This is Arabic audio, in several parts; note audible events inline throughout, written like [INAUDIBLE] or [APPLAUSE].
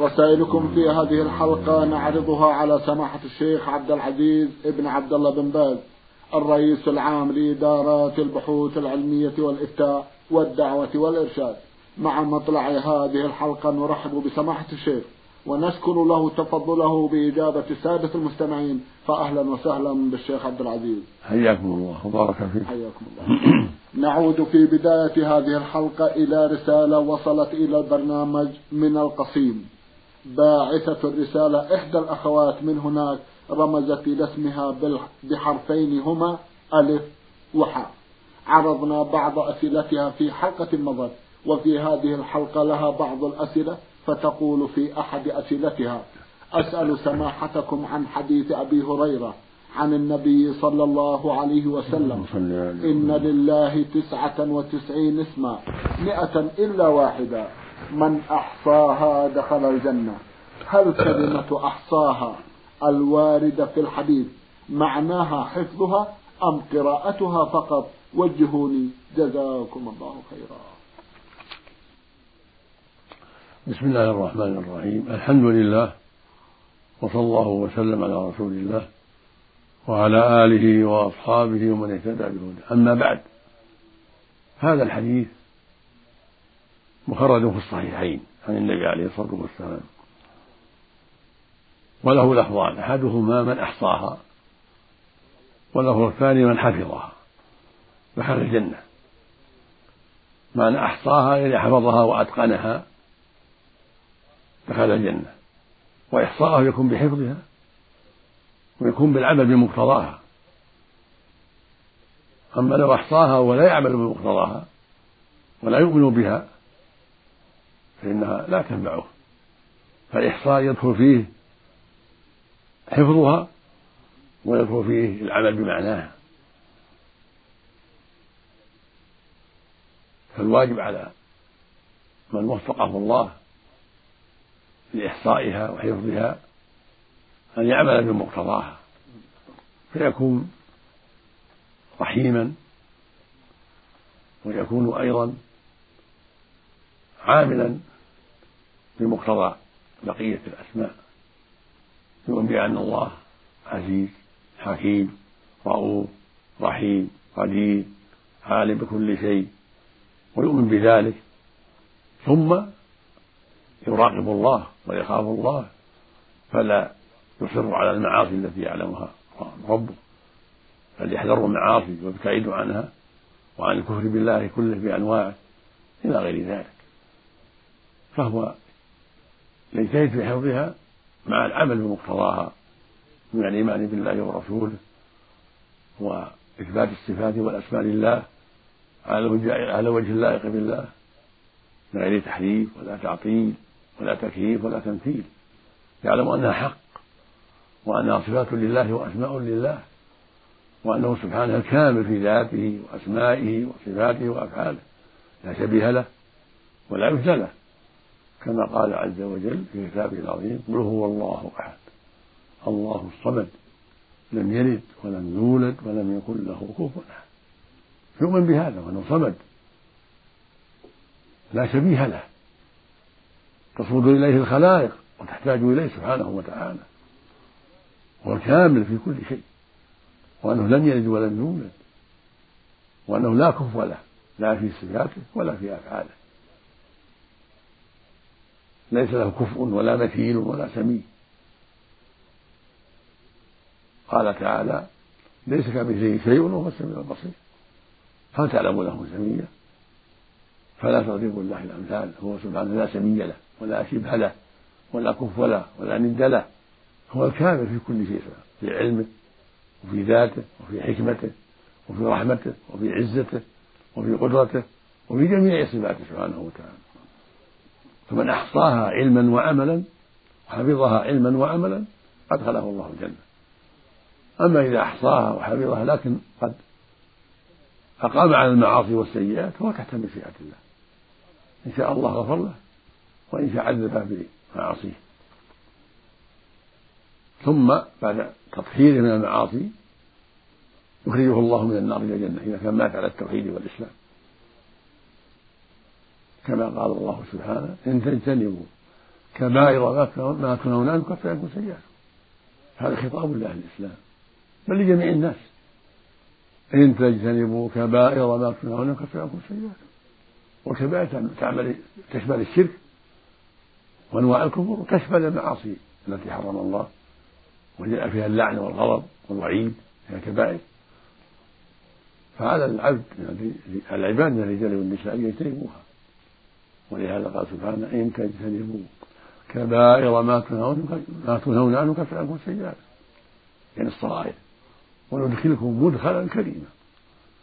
رسائلكم في هذه الحلقة نعرضها على سماحة الشيخ عبد العزيز ابن عبد الله بن باز الرئيس العام لإدارات البحوث العلمية والإفتاء والدعوة والإرشاد. مع مطلع هذه الحلقة نرحب بسماحة الشيخ ونشكر له تفضله بإجابة السادة المستمعين فأهلا وسهلا بالشيخ عبد العزيز. حياكم الله وبارك فيك حياكم الله. [CLEARS THROAT] نعود في بداية هذه الحلقة إلى رسالة وصلت إلى البرنامج من القصيم. باعثة الرسالة إحدى الأخوات من هناك رمزت إلى اسمها بحرفين هما ألف وحاء. عرضنا بعض أسئلتها في حلقة مضت وفي هذه الحلقة لها بعض الأسئلة فتقول في أحد أسئلتها أسأل سماحتكم عن حديث أبي هريرة عن النبي صلى الله عليه وسلم إن لله تسعة وتسعين اسما مئة إلا واحدة. من أحصاها دخل الجنة. هل كلمة أحصاها الواردة في الحديث معناها حفظها أم قراءتها فقط؟ وجهوني. جزاكم الله خيرا. بسم الله الرحمن الرحيم. الحمد لله وصلى الله وسلم على رسول الله وعلى آله وأصحابه ومن اهتدى بهداه. أما بعد هذا الحديث مخرج في الصحيحين عن النبي عليه الصلاة والسلام. وله لفظان أحدهما من أحصاها واللفظ الثاني من حفظها دخل الجنة. من أحصاها يعني حفظها وأتقنها دخل الجنة. وإحصاءه يكون بحفظها ويكون بالعمل بمقتضاها. أما لو أحصاها ولا يعمل بمقتضاها ولا يؤمن بها فإنها لا تنفعه. فالإحصاء يدخل فيه حفظها ويدخل فيه العمل بمعناها. فالواجب على من وفقه الله لإحصائها وحفظها أن يعمل بمقتضاها فيكون رحيما ويكون أيضا عاملا بمقتضى بقية الأسماء يؤمن بأن الله عزيز حكيم رؤوف رحيم قدير عالم بكل شيء ويؤمن بذلك. ثم يراقب الله ويخاف الله فلا يصر على المعاصي التي يعلمها ربه بل يحذر المعاصي ويبتعد عنها وعن الكفر بالله كله بأنواعه إلى غير ذلك. فهو يجتهد في حفظها مع العمل بمقتضاها من الإيمان بالله ورسوله وإثبات الصفات والأسماء لله على وجه اللائق بالله من غير تحريف ولا تعطيل ولا تكييف ولا تمثيل. يعلم أنها حق وأنها صفات لله وأسماء لله وأنه سبحانه الكامل في ذاته وأسمائه وصفاته وأفعاله لا شبيه له ولا مثل له. كما قال عز وجل في كتابه العظيم قل هو الله أحد. الله الصمد. لم يلد ولم يولد ولم يكن له كفوا أحد. يؤمن بهذا وانه صمد لا شبيه له. تصمد إليه الخلائق وتحتاج إليه سبحانه وتعالى. هو الكامل في كل شيء. وأنه لم يلد ولم يولد. وأنه لا كفو له. لا في صفاته ولا في أفعاله. ليس له كفء ولا مثيل ولا سمي قال تعالى ليس كمثله شيء وهو السميع البصير. هل تعلم له سميا فلا تضربوا الله الأمثال. هو سبحانه لا سمي له ولا شبه له ولا كف له ولا ند له. هو الكامل في كل شيء في علمه وفي ذاته وفي حكمته وفي رحمته وفي عزته وفي قدرته وفي جميع صفاته سبحانه وتعالى. فمن أحصاها علما وعملا وحفظها علما وعملا أدخله الله الجنة. أما إذا أحصاها وحفظها لكن قد أقام على المعاصي والسيئات فهو تحت مشيئة الله. إن شاء الله غفر له وإن شاء عذبه بمعاصيه. ثم بعد تطهيره من المعاصي يخرجه الله من النار إلى الجنة إذا كان مات على التوحيد والإسلام. كما قال الله سبحانه إن تجتنبوا كبائر ما تنهون عنه كفر عنكم سيئات هذا خطاب لأهل الإسلام بل لجميع الناس. إن تجتنبوا كبائر ما تنهون عنه كفر عنكم سيئات والكبائر تعمل تشمل الشرك وأنواع الكفر وتشمل المعاصي التي حرم الله وجاء فيها اللعن والغضب والوعيد هي كبائر. فعلى العبد العباد من الرجال والنساء ان يجتنبوها. ولهذا قال سبحانه إن تجتنبوا كبائر ما تنهون ما تنهون عنه كفر عنكم سيئات يعني الصغائر. وندخلكم مدخلا كريما.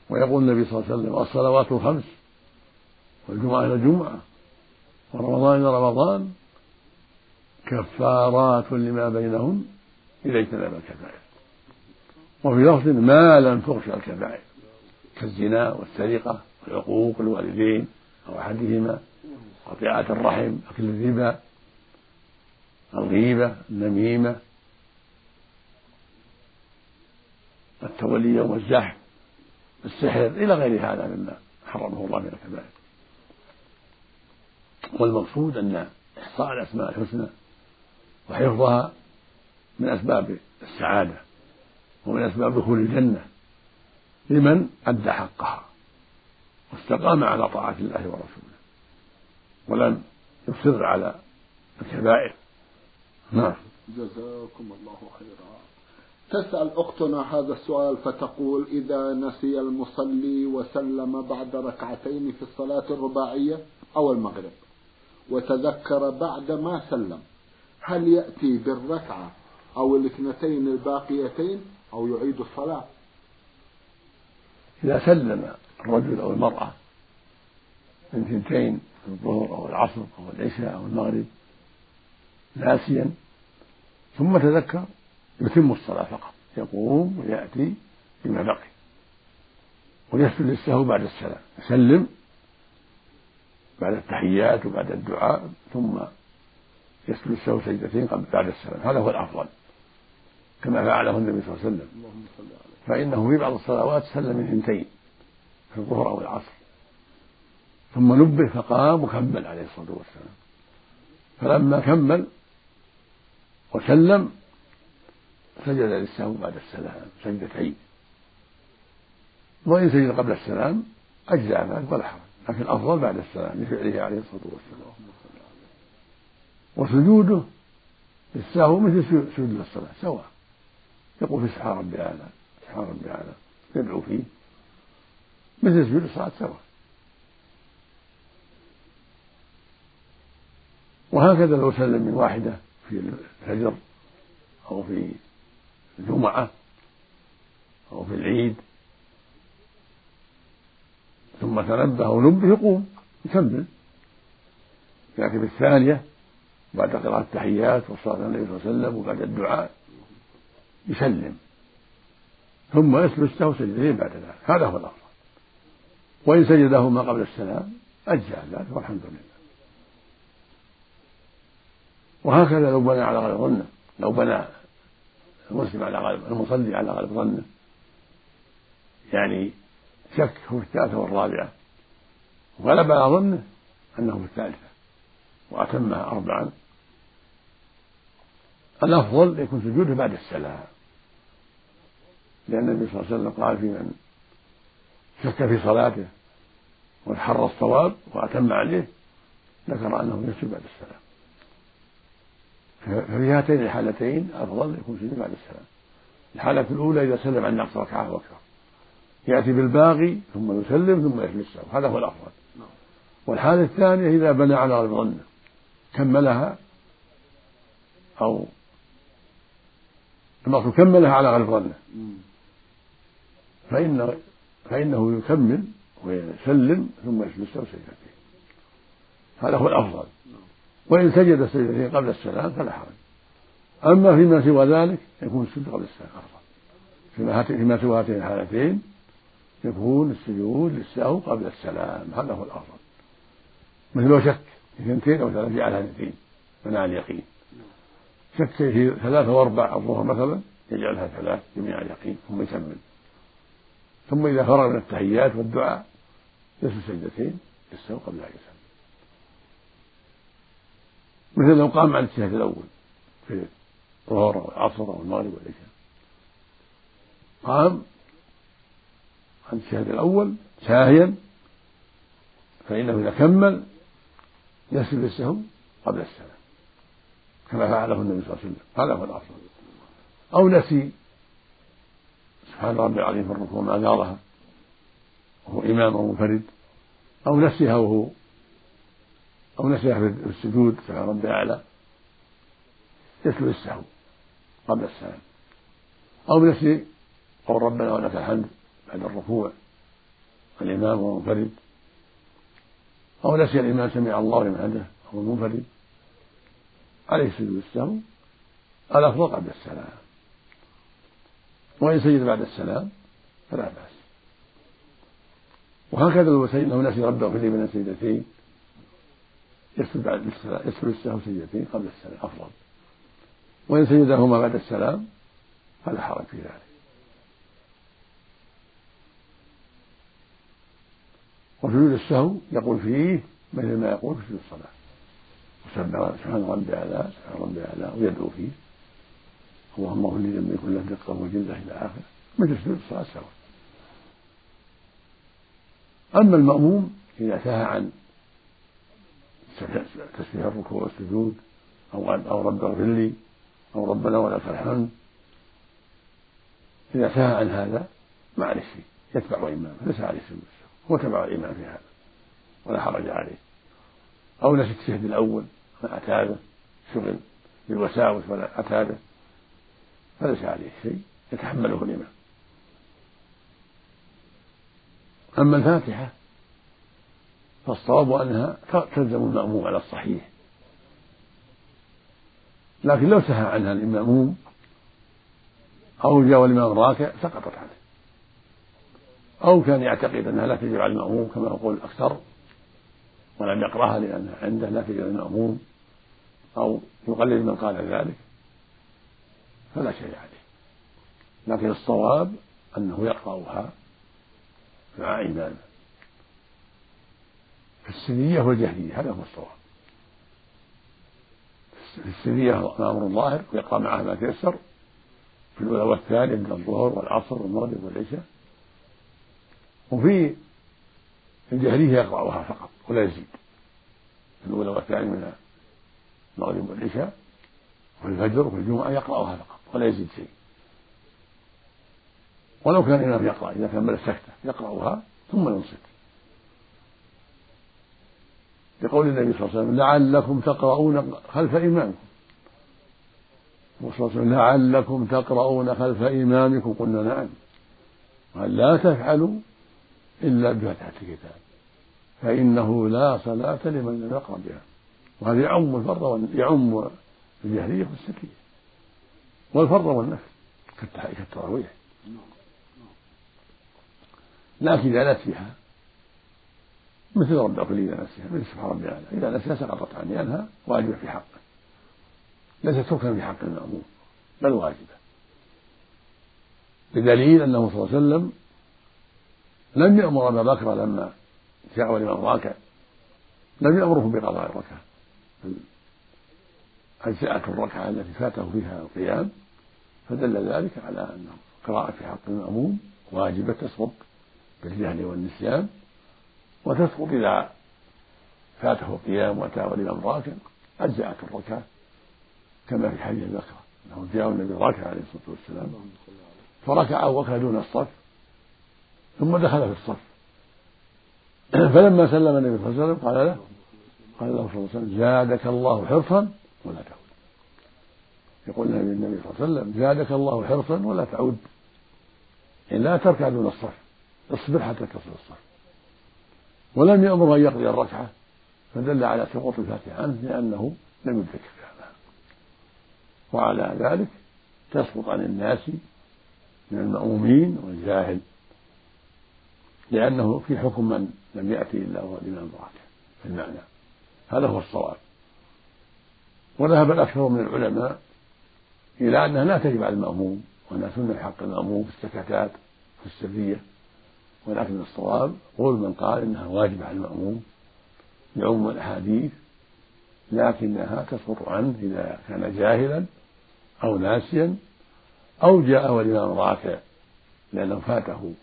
ويقول النبي صلى الله عليه وسلم الصلوات الخمس والجمعة إلى الجمعة ورمضان إلى رمضان كفارات لما بينهن إذا اجتنب الكبائر. وفي لفظ ما لم تغشى الكبائر كالزنا والسرقة والعقوق الوالدين أو أحدهما. قطيعة الرحم أكل الربا الغيبة النميمة التولي يوم الزحف السحر إلى غير هذا مما حرمه الله من الكبائر. والمقصود أن إحصاء الأسماء الحسنى وحفظها من أسباب السعادة ومن أسباب دخول الجنة لمن أدى حقها واستقام على طاعة الله ورسوله. ولم يصر على الكبائر. نعم. جزاكم الله خيرا. تسأل أختنا هذا السؤال فتقول إذا نسي المصلي وسلم بعد ركعتين في الصلاة الرباعية أو المغرب وتذكر بعد ما سلم هل يأتي بالركعة أو الاثنتين الباقيتين أو يعيد الصلاة؟ إذا سلم الرجل أو المرأة من ثنتين الظهر أو العصر أو العشاء أو المغرب ناسيا. ثم تذكر يتم الصلاة فقط يقوم ويأتي بما بقي ويسجد للسهو بعد السلام يسلم بعد التحيات وبعد الدعاء ثم يسجد السهو سجدتين قبل بعد السلام. هذا هو الأفضل كما فعله النبي صلى الله عليه وسلم. فإنه في بعض الصلوات سلم من اثنتين في الظهر أو العصر. ثم نبه فقام وكمل عليه الصلاة والسلام. فلما كمل وسلم سجد للسهو بعد السلام سجدتين. وإن سجد قبل السلام أجزاء ذلك ولا حرج لكن الأفضل بعد السلام لفعله عليه الصلاة والسلام. وسجوده للسهو مثل سجود الصلاة سواء يقول في سبحان ربي الأعلى سبحان ربي الأعلى يدعو فيه. مثل سجود الصلاة سواء. وهكذا لو سلم من واحدة في الفجر أو في الجمعة أو في العيد. ثم تنبه ونبه يقوم يكمل. يأتي بالثانية بعد قراءة التحيات والصلاة على النبي صلى الله عليه وسلم وبعد الدعاء يسلم. ثم يسجد السهو سجدتين بعد ذلك. هذا هو الأفضل. وإن سجدهما قبل السلام أجزاء ذلك والحمد لله. وهكذا لو بنى على غير ظنه. لو بنى المسلم على غالب المصلي على غالب ظنه. يعني شك في الثالثة والرابعة. وغلب على ظنه أنه في الثالثة. وأتمها أربعا. الأفضل يكون سجوده بعد السلام. لأن النبي صلى الله عليه وسلم قال في من شك في صلاته وتحرى الصواب وأتم عليه ذكر أنه يسجد بعد السلام. ففي هاتين الحالتين أفضل يكون سجود بعد السلام. الحالة الأولى إذا سلم عن نقص ركعة وأكثر يأتي بالباقي ثم يسلم ثم يجلس هذا هو الأفضل. والحالة الثانية إذا بنى على غير ظنه كملها أو المقصود كملها على غير ظنه فإن فإنه يكمل ويسلم ثم يجلس سجدتين. هذا هو الأفضل. وإن سجد سجدتين قبل السلام فلا حرج. أما فيما سوى ذلك يكون السجود قبل السلام أفضل فيما سوى هاتين الحالتين يكون السجود للسهو قبل السلام هذا هو الأفضل. مثل شك اثنتين أو ثلاثة جعلها اثنتين منع اليقين شك في ثلاثة وأربع الظهر مثلا يجعلها ثلاث جميع اليقين ثم يكمل. ثم إذا فرغ من التحيات والدعاء يسجد سجدتين يستوى قبل أن يسلم. مثل لو قام عن الشهادة الأول في الظهر أو العصر أو المغرب والعشاء. قام عن الشهادة الأول ساهيا فإنه إذا كمل يسجد السهو قبل السلام كما فعله النبي صلى الله عليه وسلم. هذا هو الأفضل أو نسي. سبحان ربي العظيم في الركوع ما قالها وهو إمام أو منفرد أو نسيها وهو أو نسيها في السجود سبحان ربي الأعلى يتلو السهو قبل السلام. أو نسي قول ربنا ولك الحمد بعد الركوع. الإمام وهو منفرد. أو نسي الإمام سمع الله لمن عنده أو المنفرد عليه سجود السهو. الأفضل قبل السلام. وإن سجد بعد السلام فلا بأس. وهكذا لو لو نسي ربه في من السجدتين يسجد بعد يسجد السهو سجدتين قبل السلام أفضل. وإن سجدهما بعد السلام فلا حرج في ذلك. وسجود السهو يقول فيه مثل ما يقول في سجود الصلاة سبحان ربي أعلى سبحان ربي أعلى ويدعو فيه. اللهم اغفر لي ذنبي كله دقه وجلده إلى آخره. مثل سجود الصلاة سواء أما المأموم إذا سهى عن تسبيح الركوع والسجود أو أو رب اغفر لي أو ربنا ولك الحمد إذا سهى عن هذا ما عليه شيء يتبع إمامه ليس عليه سجود هو تبع الإمام في هذا ولا حرج عليه. أو نسي التشهد الأول ما اتى به شغل بالوساوس ولا اتى به فليس عليه شيء يتحمله الإمام. أما الفاتحة فالصواب أنها تلزم المأموم على الصحيح. لكن لو سهى عنها المأموم أو جاء الإمام راكع سقطت عنه. أو كان يعتقد أنها لا تجب على المأموم كما يقول الأكثر ولم يقرأها لأنها عنده لا تجب على المأموم أو يقلد من قال ذلك فلا شيء عليه. لكن الصواب أنه يقرأها مع إمامه في السرية والجهرية هذا هو الصواب. في السرية أمر ظاهر ويقرأ معها ما تيسر في الأولى والثانية من الظهر والعصر والمغرب والعشاء. وفي الجهرية يقرأها فقط ولا يزيد. في الأولى والثانية من المغرب والعشاء وفي الفجر وفي الجمعة يقرأها فقط ولا يزيد شيء. ولو كان الإمام يقرأ إذا كمل السكتة يقرأها ثم ينصت. لقول النبي صلى الله عليه وسلم لعلكم تقرؤون خلف إمامكم وصلى لعلكم تقرؤون خلف إمامكم قلنا نعم. قال لا تفعلوا إلا بفتحة الكتاب. فإنه لا صلاة لمن لم يقرأ بها. وهذا يعم الفرض يعم الجهرية والسكية والفرض والنفل كالتراويح لكن إذا نسيها مثل رب اغفر إذا نسيها مثل سبحان ربي الأعلى إذا نسيها سقطت عنه لأنها واجبة في حقه. ليست ركنا في حق المأموم بل واجبة بدليل أنه صلى الله عليه وسلم لم يأمر أبا بكر لما جاء الإمام راكع لم يأمره بقضاء الركعة. أجزأته الركعة التي فاته فيها القيام فدل ذلك على أن القراءة في حق المأموم واجبة تسقط بالجهل والنسيان. وتسقط إذا فاته القيام وأتاه الإمام راكع أجزأت الركعة كما في حديث بكر أنه جاء النبي راكع عليه الصلاة والسلام فركع بكر دون الصف ثم دخل في الصف. [CLEARS THROAT] فلما سلم النبي صلى الله عليه وسلم قال له قال له صلى الله عليه وسلم زادك الله حرصا ولا تعود. يقول النبي صلى الله عليه وسلم زادك الله حرصا ولا تعود. يعني لا تركع دون الصف اصبر حتى تصل الصف. ولم يأمر أن يقضي الركعة فدل على سقوط الفاتحة عنه لأنه لم يدرك فيها وعلى ذلك تسقط عن الناس من المأمومين والجاهل لأنه في حكم من لم يأتي إلا هو الإمام الراتب في المعنى. هذا هو الصواب. وذهب الأكثر من العلماء إلى أنها لا تجب على المأموم وأنها سنة حق المأموم في السكتات في السرية. ولكن الصواب قول من قال إنها واجبة على المأموم لعموم الأحاديث لكنها تسقط عنه إذا كان جاهلا أو ناسيا أو جاء والإمام راكع لأنه فاته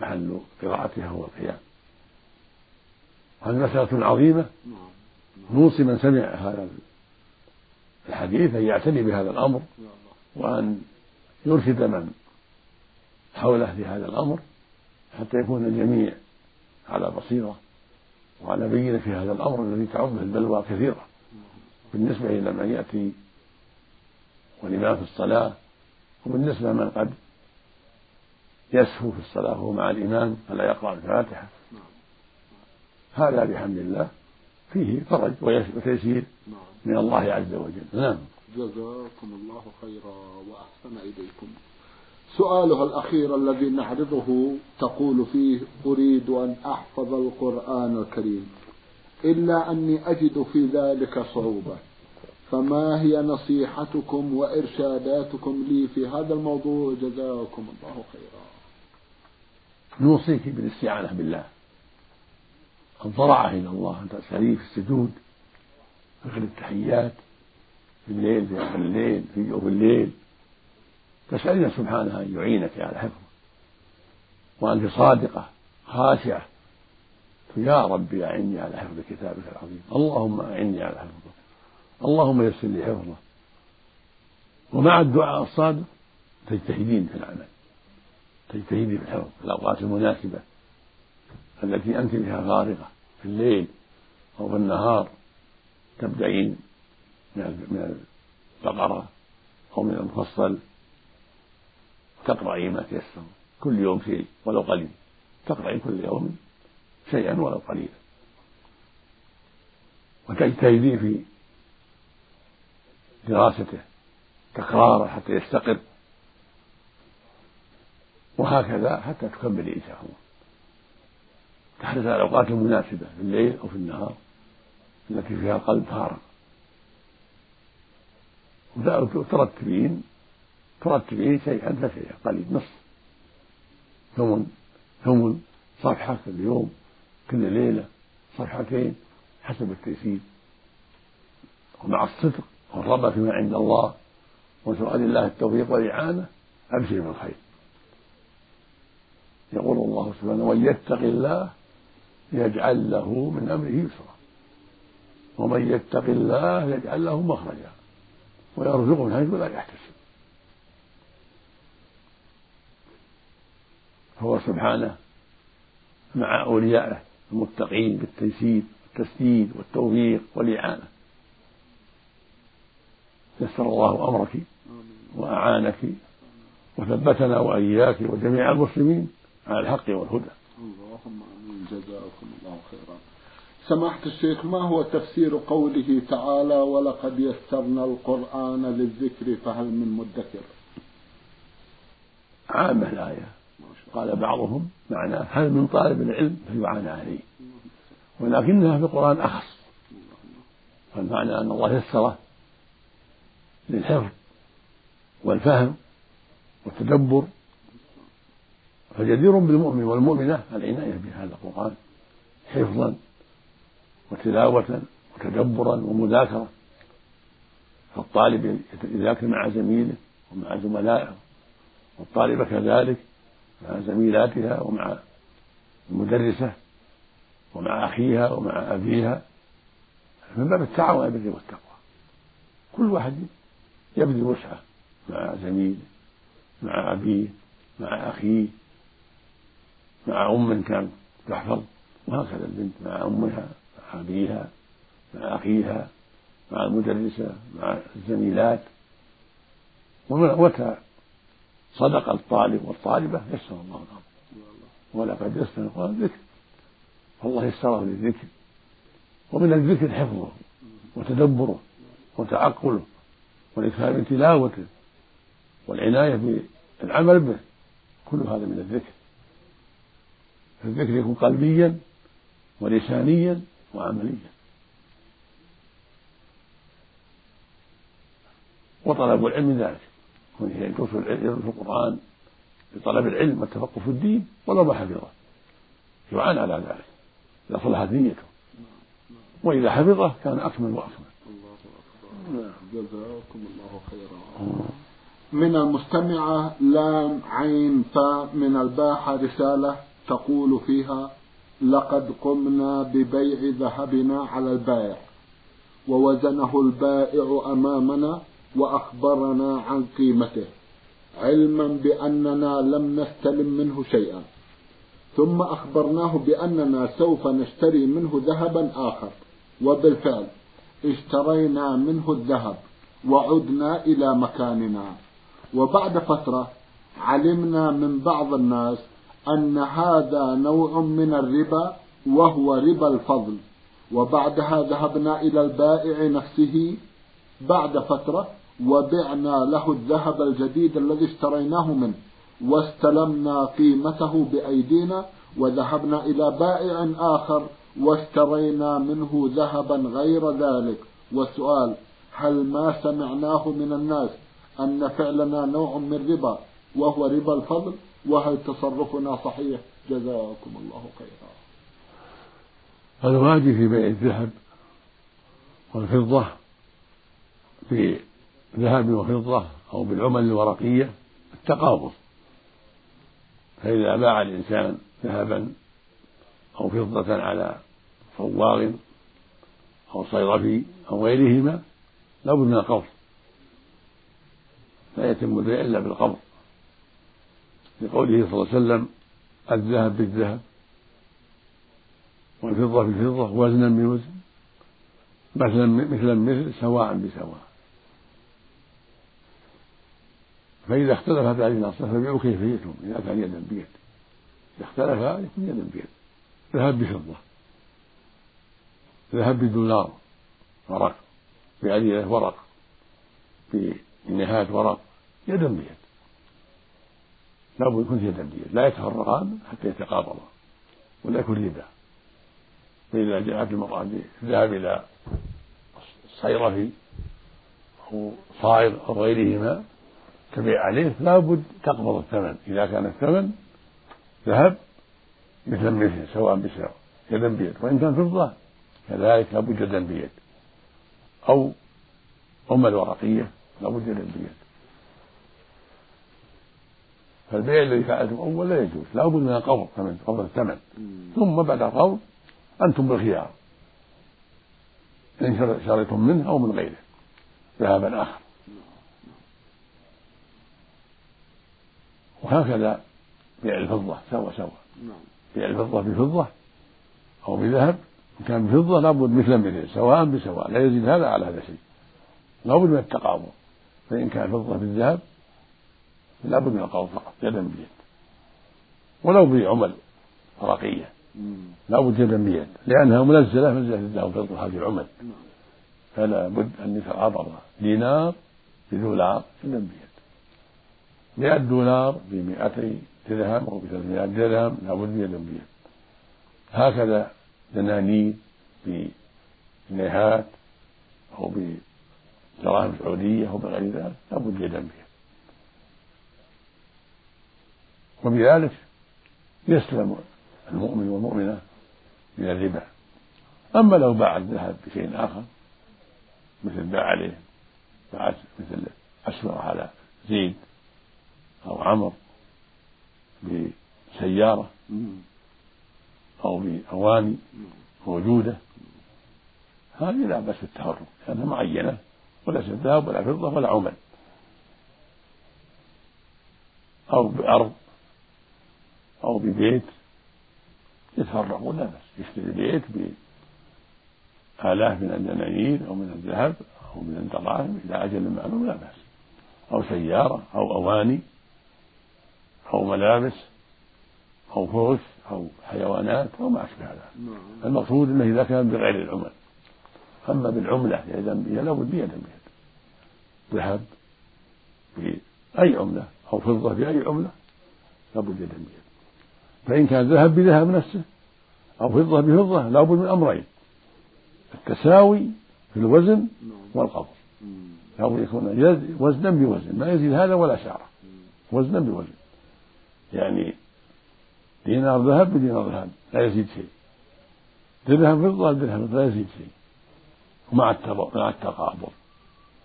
محل قراءتها هو القيام هذه مسألة عظيمة. نوصي من سمع هذا الحديث أن يعتني بهذا الأمر وأن يرشد من حوله في هذا الأمر. حتى يكون الجميع على بصيرة وعلى بينة في هذا الأمر الذي تعمه البلوى كثيرة. بالنسبة إلى من يأتي والإمام في الصلاة وبالنسبة من قد يسهو في الصلاة وهو مع الإمام فلا يقرأ الفاتحة. هذا بحمد الله فيه فرج وتيسير من الله عز وجل. نعم. جزاكم الله خيرا وأحسن إليكم. سؤالها الأخير الذي نعرضه تقول فيه أريد أن أحفظ القرآن الكريم. إلا أني أجد في ذلك صعوبة. فما هي نصيحتكم وإرشاداتكم لي في هذا الموضوع؟ جزاكم الله خيرا. نوصيك بالاستعانة بالله. الضرعة إلى الله أن تسأليه في السجود في التحيات في الليل في آخر الليل في جوف الليل. تسألين سبحانه أن يعينك على حفظه وأنت صادقة خاشعة. يا ربي أعني على حفظ كتابك العظيم. اللهم أعني على حفظه اللهم يسر لي حفظه ومع الدعاء الصادق تجتهدين في العمل. تجتهدي في الحفظ في الأوقات المناسبة التي أنت بها غارقة في الليل أو في النهار تبدأين من البقرة أو من المفصل. تقرأي ما تيسر. كل يوم شيء ولو قليل. تقرأي كل يوم شيئا ولو قليلا. وتجتهدي في دراسته تكراره حتى يستقر. وهكذا حتى تكملي إن شاء الله. تحرص على الأوقات المناسبة في الليل أو في النهار التي فيها القلب فارغ. وترتبين ترتبين شيئا فشيئا قليل نصف. ثمن ثمن صفحة كل يوم كل ليلة صفحتين حسب التيسير. ومع الصدق والرغبة فيما عند الله وسؤال الله التوفيق والإعانة أبشر بالخير. يقول الله سبحانه ومن يتق الله يجعل له من أمره يسرا ومن يتق الله يجعل له مخرجا ويرزقه من حيث لا يحتسب. فهو سبحانه مع أوليائه المتقين بالتيسير والتسديد والتوفيق والإعانة. يسر الله أمرك وأعانك وثبتنا وإياك وجميع المسلمين على الحق والهدى. اللهم آمين. جزاكم الله خيرا. سماحة الشيخ ما هو تفسير قوله تعالى ولقد يسرنا القرآن للذكر فهل من مدكر عامة الآية. قال بعضهم معناه هل من طالب العلم؟ فيعان عليه ولكنها في القرآن أخص. فالمعنى أن الله يسره للحفظ والفهم والتدبر. فجدير بالمؤمن والمؤمنة العناية بهذا القرآن حفظا وتلاوة وتدبرا ومذاكرة. فالطالب يذاكر مع زميله ومع زملائه والطالبة كذلك مع زميلاتها ومع المدرسة ومع أخيها ومع أبيها من باب التعاون على البر والتقوى. كل واحد يبذل وسعه مع زميله مع أبيه مع أخيه مع أم كان تحفظ وهكذا البنت مع أمها مع أبيها مع أخيها مع المدرسة مع الزميلات. ومتى صدق الطالب والطالبة يسر الله الأمر. ولقد يسر القرآن الذكر. فالله يسره للذكر. ومن الذكر حفظه وتدبره وتعقله والإكثار من تلاوته والعناية العمل به. كل هذا من الذكر. الذكر يكون قلبيا ولسانيا وعمليا. وطلب العلم ذلك. يدرس يدرس القرآن لطلب العلم والتفقه في الدين ولو ما حفظه. يعان على ذلك. إذا صلحت نيته. وإذا حفظه كان أكمل وأكمل. نعم جزاكم الله خيرا. من المستمعة لام عين فاء من الباحة رسالة تقول فيها لقد قمنا ببيع ذهبنا على البائع ووزنه البائع أمامنا وأخبرنا عن قيمته علما بأننا لم نستلم منه شيئا. ثم أخبرناه بأننا سوف نشتري منه ذهبا آخر. وبالفعل اشترينا منه الذهب وعدنا إلى مكاننا. وبعد فترة علمنا من بعض الناس أن هذا نوع من الربا وهو ربا الفضل. وبعدها ذهبنا إلى البائع نفسه. بعد فترة وبعنا له الذهب الجديد الذي اشتريناه منه واستلمنا قيمته بأيدينا وذهبنا إلى بائع آخر واشترينا منه ذهبا غير ذلك. والسؤال هل ما سمعناه من الناس أن فعلنا نوع من ربا وهو ربا الفضل؟ وهل تصرفنا صحيح؟ جزاكم الله خيرا. الواجب في بيع الذهب والفضة في ذهب وفضة أو بالعمل الورقية التقابض. فإذا باع الإنسان ذهبا أو فضة على صواغ أو صيرفي أو غيرهما لابد من القبض. لا يتم البيع إلا بالقبض. لقوله صلى الله عليه وسلم الذهب بالذهب والفضة بالفضة وزنا بوزن مثلا مثلا مثل سواء بسواء. فإذا اختلفت هذه الأصناف فبيعوا كيفيتهم إذا كان يدا بيد. إذا اختلف يكون يدا بيد. ذهب بفضة. ذهب بدولار. ورق. بعديلة ورق. بنهاية ورق. يدا بيد. لابد يكون يدا بيد. لا يتفرقان حتى يتقابضا ولا يكون ربا فإذا جاءت المرأة بالذهاب إلى الصيرفي أو صائر أو غيرهما تبيع عليه لابد تقبض الثمن. إذا كان الثمن ذهب مثل مثل سواء بسواء يدا بيد. وإن كان فضة كذلك لابد يدا بيد. أو عمل ورقية لابد يدا بيد. فالبيع الذي فعلته أول لا يجوز. لابد من القبض ثمن قبض الثمن. ثم بعد القبض أنتم بالخيار. إن شريتم منه أو من غيره. ذهبا آخر. وهكذا بيع الفضة سوا سوا. نعم. بيع الفضة بفضة أو بذهب إن كان بفضة لابد مثلا مثل سواء بسواء لا يزيد هذا على هذا شيء. لابد من التقابض فإن كان فضة بالذهب لابد من القبض فقط يدا بيد. ولو بعمل ورقية لابد يدا بيد. لأنها منزلة منزلة الذهب والفضة هذه العمل. نعم. فلا بد أن يتعاضد دينار بدولار يدا بيد. مئة دولار بمئتي درهم أو بثلاثمائة درهم لابد من بيد هكذا دنانير بجنيهات أو بدراهم سعودية أو بغير ذلك لابد يدا بيد وبذلك يسلم المؤمن والمؤمنة من الربا. أما لو باع الذهب بشيء آخر مثل باع عليه باع مثل أسمر على زيد أو عمر بسيارة أو بأواني موجودة هذه لا بأس بالتهرب لأنها معينة وليست ذهب ولا فضة ولا عمل. أو بأرض أو ببيت يتفرقون لا بأس يشتري بيت بآلاف من الدنانير أو من الذهب أو من الدراهم إلى أجل معلوم لا بأس. أو سيارة أو أواني أو ملابس أو فرش أو حيوانات أو ما أشبه ذلك نعم. المقصود أنه إذا كان بغير العمل أما بالعملة يدا بيد لابد بيد بيد ذهب بأي عملة أو فضة بأي عملة لابد يدا بيد فإن كان ذهب بذهب نفسه أو فضة بفضة لابد من أمرين. التساوي في الوزن والقبض. لابد يكون وزنا بوزن ما يزيد هذا ولا شعرة وزنا بوزن. يعني دينار ذهب بدينار ذهب لا يزيد شيء. درهم فضة درهم لا يزيد شيء. مع مع التقابض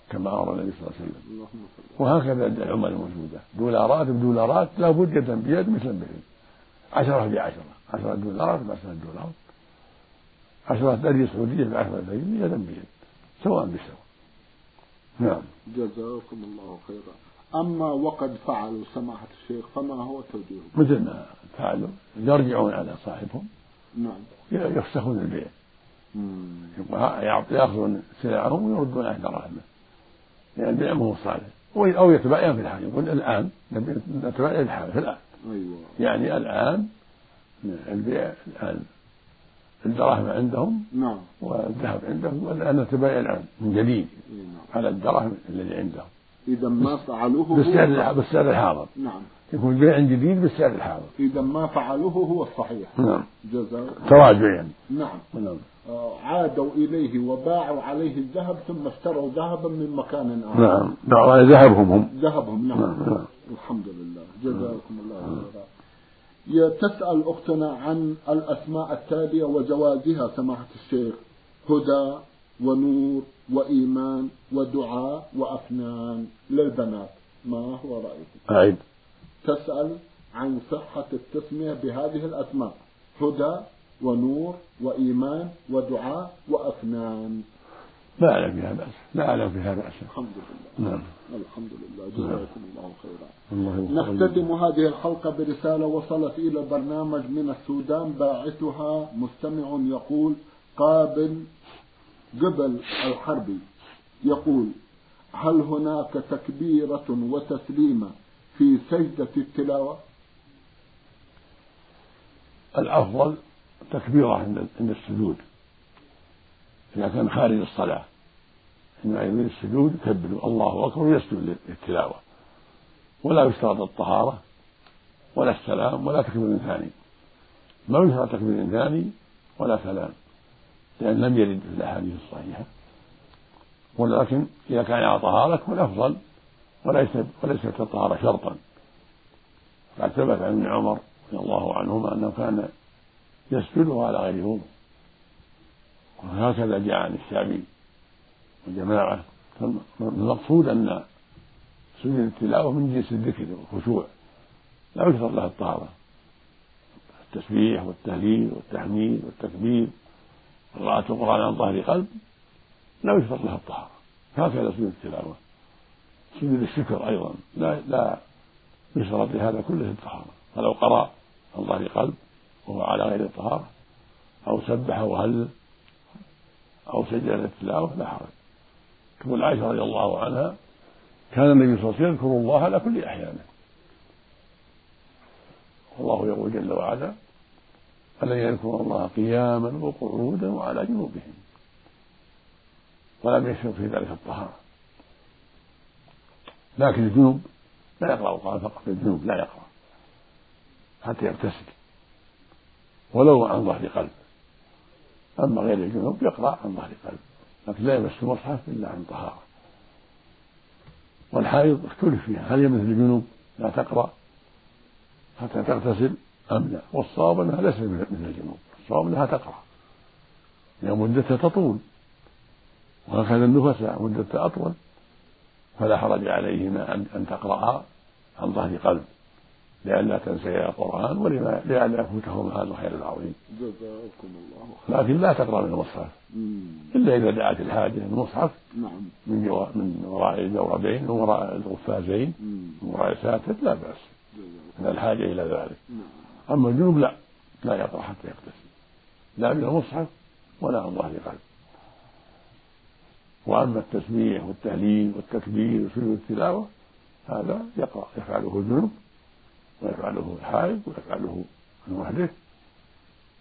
كما أمر النبي صلى الله عليه وسلم. وهكذا العمل الموجودة. دولارات بدولارات لا بد يدا بيد مثلا بيد عشرة بعشرة عشرة. دولارات بعشرة دولار عشرة دري سعودية بعشرة دري يدا بيد سواء بسواء. نعم. جزاكم الله خيرا. أما وقد فعلوا سماحة الشيخ فما هو توجيهه؟ مثل ما فعلوا يرجعون على صاحبهم. نعم. يفسخون البيع. يأخذون سلعهم ويردون عليه دراهمه لأن البيع ما هو صالح. أو يتباين في الحال يقول الآن نتباين الحال في الآن. أيوة. يعني الآن البيع الآن. الدراهم عندهم نعم. والذهب عندهم والآن نتباين الآن. من جديد. نعم. على الدراهم الذي عندهم. إذا ما فعلوه بالسعر بالسعر الحاضر. نعم. يكون بيع جديد بالسعر الحاضر. إذا ما فعلوه هو الصحيح نعم. جزاء. تراجع يعني. نعم. نعم. آه، عادوا إليه وباعوا عليه الذهب ثم اشتروا ذهبا من مكان آخر. نعم. باعوا ذهبهم هم. ذهبهم نعم. نعم نعم. الحمد لله. جزاكم الله خيرا. تسأل أختنا عن الأسماء التالية وجوازها سماحة الشيخ. هدى ونور وإيمان ودعاء وأفنان للبنات. ما هو رأيكم أعد تسأل عن صحة التسمية بهذه الأسماء. هدى ونور وإيمان ودعاء وأفنان. لا أعلم فيها بأس. لا أعلم فيها بأس. الحمد لله. نعم. الحمد لله. جزاكم الله خيرا. الله نختتم هذه الحلقة برسالة وصلت إلى البرنامج من السودان باعثها مستمع يقول قابل قبل الحرب يقول هل هناك تكبيرة وتسليمة في سجدة التلاوة؟ الأفضل تكبيرة عند السجود. إذا كان خارج الصلاة يريد السجود يكبر الله أكبر ويسجد للتلاوة. ولا يشترط الطهارة ولا السلام ولا تكبير ثاني. ما يشترط تكبير ثاني ولا سلام. لأن لم يرد في الأحاديث الصحيحة. ولكن إذا كان على طهارة يكون أفضل وليس وليست الطهارة شرطا. قد ثبت عن ابن عمر رضي الله عنهما أنه كان يسجد على غير وضوء. وهكذا جاء عن الشعبي وجماعة المقصود أن سجود التلاوة من جنس الذكر والخشوع. لا يشترط لها الطهارة. التسبيح والتهليل والتحميد والتكبير. قراءة القرآن عن ظهر قلب لا يشترط لها الطهارة. هكذا سجود التلاوة. سجود الشكر أيضا. لا لا يشترط لهذا كله الطهارة. فلو قرأ عن ظهر قلب وهو على غير الطهارة أو سبح وهلل أو سجد للتلاوة لا حرج. تقول عائشة رضي الله عنها كان النبي صلى الله عليه وسلم يذكر الله على كل أحيانه. والله يقول جل وعلا فلن يذكر الله قياما وقعودا وعلى جنوبهم ولم يشرك في ذلك الطهارة. لكن الجنوب لا يقرأ القرآن فقط الجنوب لا يقرأ حتى يغتسل ولو عن ظهر قلب. أما غير الجنوب يقرأ عن ظهر قلب لكن لا يمس المصحف إلا عن طهارة. والحائض اختلف فيها هل هي مثل الجنوب؟ لا تقرأ حتى تغتسل. أم لا والصواب أنها ليست مثل الجنوب الصواب أنها تقرأ لأن مدتها تطول وهكذا النفساء مدتها أطول فلا حرج عليهما أن تقرأ عن ظهر قلب لئلا تنسيا القرآن ولئلا يفوتهما هذا الخير العظيم. جزاكم الله. لكن لا تقرأ من المصحف. إلا إذا دعت الحاجة المصحف نعم. من. من وراء الجوربين ومن وراء القفازين من وراء الساتر لا بأس. من الحاجة إلى ذلك. نعم. أما الجنوب لا لا يقرأ حتى يغتسل. لا من المصحف ولا عن ظهر قلب. وأما التسبيح والتهليل والتكبير وسجود التلاوة هذا يقرأ يفعله الجنوب ويفعله الحائض ويفعله المحدث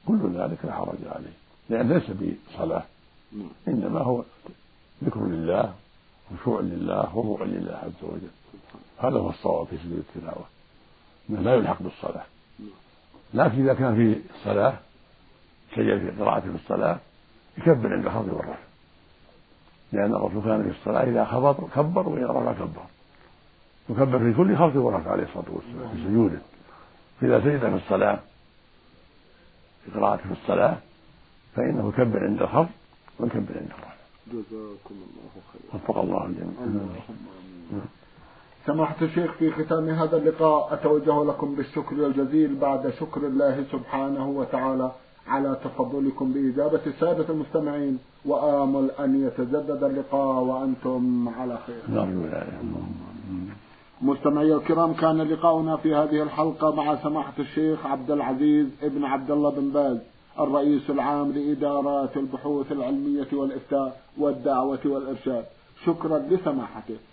كل ذلك لا حرج عليه لأن ليس بصلاة. إنما هو ذكر لله خشوع لله وخضوع لله عز وجل هذا هو الصواب في سجود التلاوة إنه لا يلحق بالصلاة لكن إذا كان في الصلاة شيء في قراءته في الصلاة يكبر عند الخفض والرفع. لأن الرسول كان في الصلاة إذا خفض كبر وإذا رفع كبر. يكبر في كل خفض ورفع عليه الصلاة والسلام في سجوده. فإذا سجد في الصلاة في قراءته في الصلاة فإنه يكبر عند الخفض ويكبر عند الرفع. جزاكم الله خيرا. وفق الله الجميع. سماحة الشيخ في ختام هذا اللقاء أتوجه لكم بالشكر الجزيل بعد شكر الله سبحانه وتعالى على تفضلكم بإجابة السادة المستمعين وآمل أن يتجدد اللقاء وأنتم على خير. مستمعي الكرام كان لقاؤنا في هذه الحلقة مع سماحة الشيخ عبد العزيز ابن عبد الله بن باز الرئيس العام لإدارات البحوث العلمية والإفتاء والدعوة والإرشاد. شكرا لسماحته.